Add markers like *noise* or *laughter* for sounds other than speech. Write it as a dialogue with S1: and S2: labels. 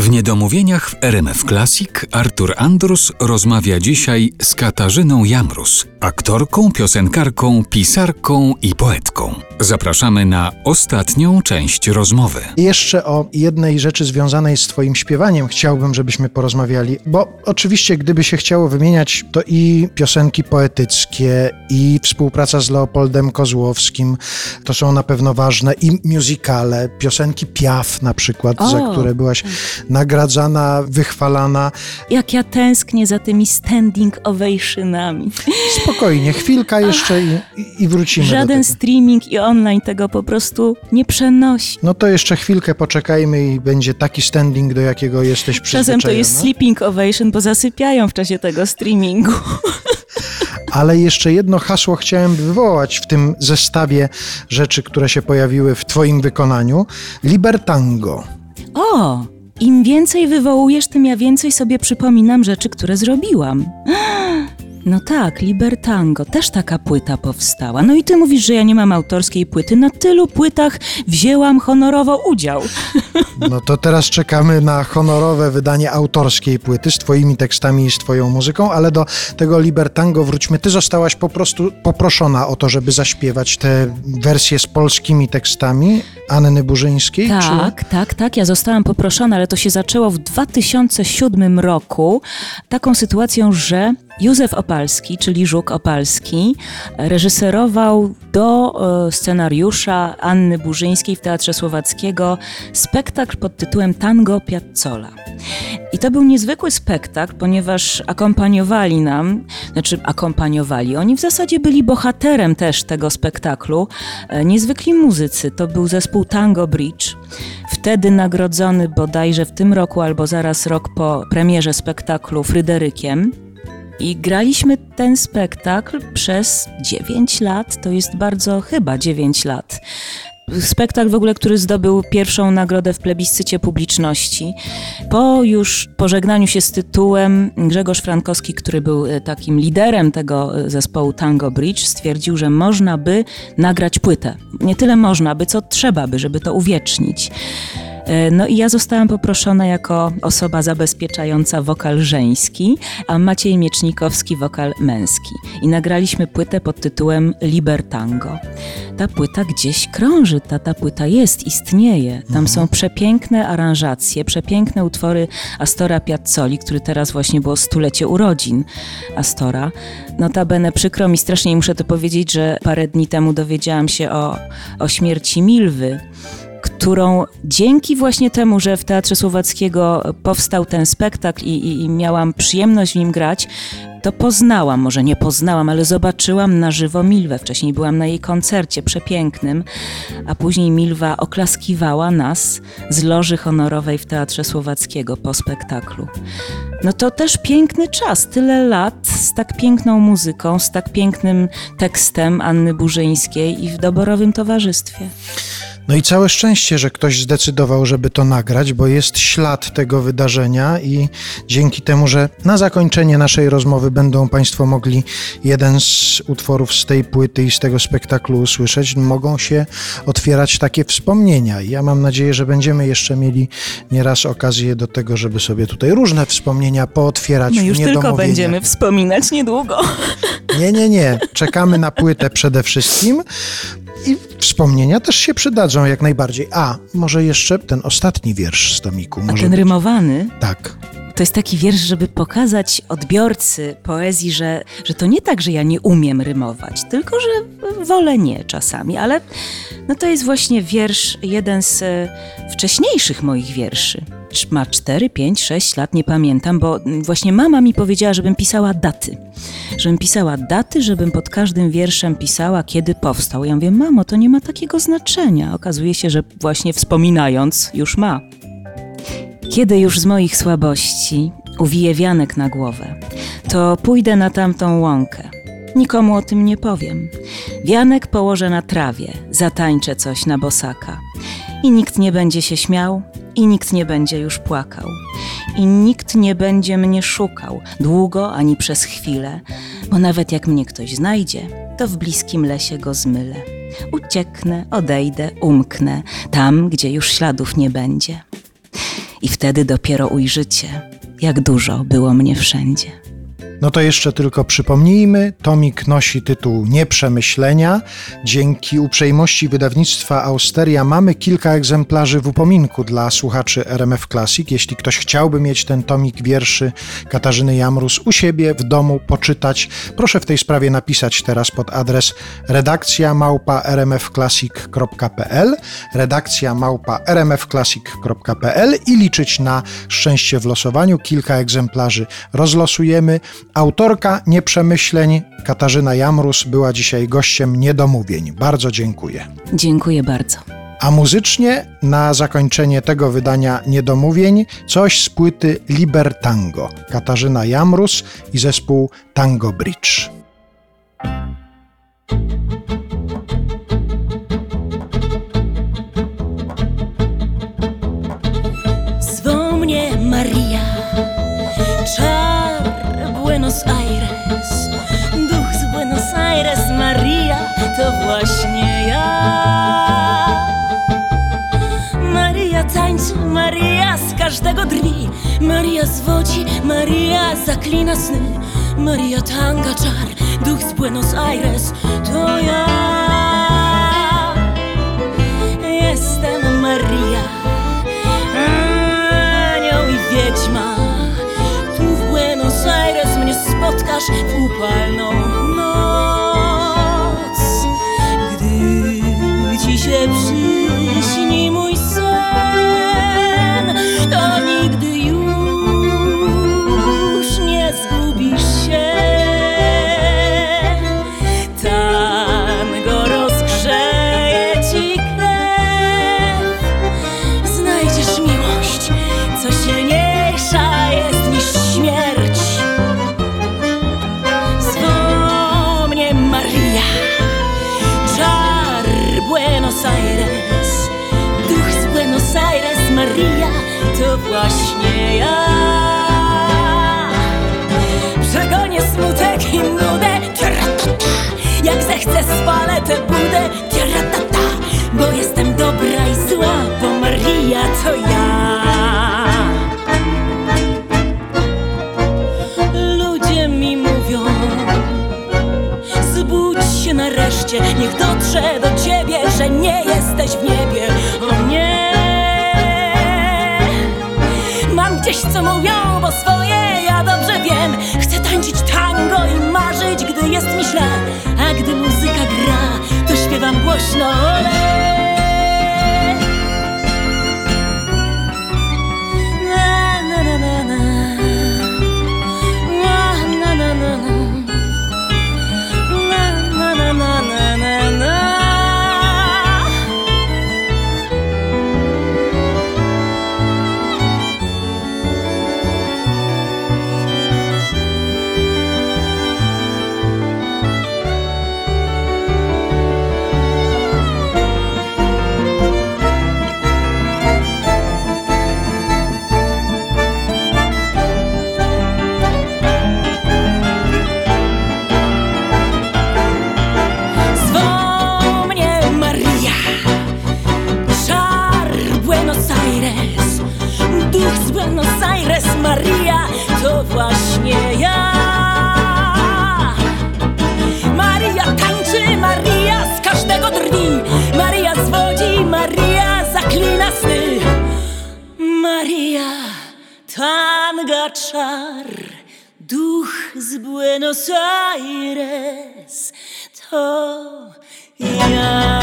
S1: W Niedomówieniach w RMF Classic Artur Andrus rozmawia dzisiaj z Katarzyną Jamrus, aktorką, piosenkarką, pisarką i poetką. Zapraszamy na ostatnią część rozmowy.
S2: Jeszcze o jednej rzeczy związanej z Twoim śpiewaniem chciałbym, żebyśmy porozmawiali, bo oczywiście, gdyby się chciało wymieniać, to i piosenki poetyckie, i współpraca z Leopoldem Kozłowskim to są na pewno ważne, i musicale, piosenki Piaf na przykład,
S3: O.
S2: za które byłaś nagradzana, wychwalana.
S3: Jak ja tęsknię za tymi standing ovationami.
S2: Spokojnie, chwilka jeszcze i, i- wrócimy
S3: Żaden streaming i online tego po prostu nie przenosi.
S2: No to jeszcze chwilkę poczekajmy i będzie taki standing, do jakiego jesteś przyzwyczajona.
S3: Czasem to jest sleeping ovation, bo zasypiają w czasie tego streamingu. *laughs*
S2: Ale jeszcze jedno hasło chciałem wywołać w tym zestawie rzeczy, które się pojawiły w Twoim wykonaniu. Libertango.
S3: O! Im więcej wywołujesz, tym ja więcej sobie przypominam rzeczy, które zrobiłam. *gasps* *gasps* No tak, Libertango, też taka płyta powstała. No i ty mówisz, że ja nie mam autorskiej płyty. Na tylu płytach wzięłam honorowo udział. *laughs*
S2: No to teraz czekamy na honorowe wydanie autorskiej płyty z Twoimi tekstami i z Twoją muzyką, ale do tego Libertango wróćmy. Ty zostałaś po prostu poproszona o to, żeby zaśpiewać tę wersję z polskimi tekstami Anny Burzyńskiej.
S3: Tak, tak, tak. Ja zostałam poproszona, ale to się zaczęło w 2007 roku taką sytuacją, że Józef Opalski, czyli Żuk Opalski, reżyserował do e, scenariusza Anny Burzyńskiej w Teatrze Słowackiego spektakl pod tytułem Tango Piazzolla. I to był niezwykły spektakl, ponieważ akompaniowali nam, znaczy akompaniowali, oni w zasadzie byli bohaterem też tego spektaklu, e, niezwykli muzycy. To był zespół Tango Bridge, wtedy nagrodzony bodajże w tym roku albo zaraz rok po premierze spektaklu Fryderykiem. I graliśmy ten spektakl przez 9 lat, to jest bardzo chyba 9 lat. Spektakl w ogóle, który zdobył pierwszą nagrodę w plebiscycie publiczności. Po już pożegnaniu się z tytułem, Grzegorz Frankowski, który był e, takim liderem tego e, zespołu Tango Bridge, stwierdził, że można by nagrać płytę. Nie tyle można by, co trzeba by, żeby to uwiecznić. E, No i ja zostałam poproszona jako osoba zabezpieczająca wokal żeński, a Maciej Miecznikowski wokal męski. I nagraliśmy płytę pod tytułem Libertango. Ta płyta gdzieś krąży, ta, ta płyta jest, istnieje. Tam są przepiękne aranżacje, przepiękne utwory Astora Piazzoli, który teraz właśnie było stulecie urodzin Astora. Notabene przykro mi strasznie muszę to powiedzieć, że parę dni temu dowiedziałam się o, o śmierci Milwy którą dzięki właśnie temu, że w Teatrze Słowackiego powstał ten spektakl i, i, i miałam przyjemność w nim grać, to poznałam, może nie poznałam, ale zobaczyłam na żywo Milwę. Wcześniej byłam na jej koncercie przepięknym, a później Milwa oklaskiwała nas z loży honorowej w Teatrze Słowackiego po spektaklu. No to też piękny czas, tyle lat z tak piękną muzyką, z tak pięknym tekstem Anny Burzyńskiej i w doborowym towarzystwie.
S2: No i całe szczęście, że ktoś zdecydował, żeby to nagrać, bo jest ślad tego wydarzenia i dzięki temu, że na zakończenie naszej rozmowy będą Państwo mogli jeden z utworów z tej płyty i z tego spektaklu usłyszeć, mogą się otwierać takie wspomnienia. I ja mam nadzieję, że będziemy jeszcze mieli nieraz okazję do tego, żeby sobie tutaj różne wspomnienia pootwierać w
S3: już tylko będziemy wspominać niedługo.
S2: Nie, nie, nie. Czekamy na płytę przede wszystkim. I wspomnienia też się przydadzą jak najbardziej. A, może jeszcze ten ostatni wiersz z tomiku.
S3: A ten
S2: być.
S3: rymowany
S2: Tak.
S3: To jest taki wiersz, żeby pokazać odbiorcy poezji, że, że to nie tak, że ja nie umiem rymować, tylko że wolę nie czasami, ale no to jest właśnie wiersz, jeden z e, wcześniejszych moich wierszy. Ma 4, 5, 6 lat, nie pamiętam, bo właśnie mama mi powiedziała, żebym pisała daty. Żebym pisała daty, żebym pod każdym wierszem pisała, kiedy powstał. Ja mówię, mamo, to nie ma takiego znaczenia. Okazuje się, że właśnie wspominając już ma. Kiedy już z moich słabości uwiję wianek na głowę, to pójdę na tamtą łąkę. Nikomu o tym nie powiem. Wianek położę na trawie, zatańczę coś na bosaka. I nikt nie będzie się śmiał, i nikt nie będzie już płakał. I nikt nie będzie mnie szukał, długo ani przez chwilę, bo nawet jak mnie ktoś znajdzie, to w bliskim lesie go zmylę. Ucieknę, odejdę, umknę, tam, gdzie już śladów nie będzie.
S4: I wtedy dopiero ujrzycie, jak dużo było mnie wszędzie.
S2: No to jeszcze tylko przypomnijmy, tomik nosi tytuł Nieprzemyślenia. Dzięki uprzejmości wydawnictwa Austeria mamy kilka egzemplarzy w upominku dla słuchaczy RMF Classic. Jeśli ktoś chciałby mieć ten tomik wierszy Katarzyny Jamrus u siebie w domu poczytać, proszę w tej sprawie napisać teraz pod adres redakcja małpa rmfclassic.pl redakcja małpa rmfclassic.pl i liczyć na szczęście w losowaniu. Kilka egzemplarzy rozlosujemy. Autorka nieprzemyśleń Katarzyna Jamrus była dzisiaj gościem niedomówień. Bardzo dziękuję.
S4: Dziękuję bardzo.
S2: A muzycznie na zakończenie tego wydania niedomówień coś z płyty Libertango Katarzyna Jamrus i zespół Tango Bridge.
S3: To właśnie ja. Maria tańczy, Maria z każdego drwi, Maria zwodzi, Maria zaklina sny, Maria tanga czar, duch z Buenos Aires, to ja. Właśnie ja. Przegonię smutek i nudę, tiaratata. jak zechcę spalę tę budę, tiaratata. bo jestem dobra i zła, bo Maria to ja. Ludzie mi mówią, zbudź się nareszcie, niech dotrze do ciebie, że nie jesteś w niebie. Co mówią, bo swoje ja dobrze wiem. Chcę tańczyć tango i marzyć, gdy jest mi źle, a gdy muzyka gra, to śpiewam głośno. Ole. nie ja. Maria tańczy, Maria z każdego drwi. Maria zwodzi, Maria zaklina sny. Maria tanga czar Duch z Buenos Aires to ja.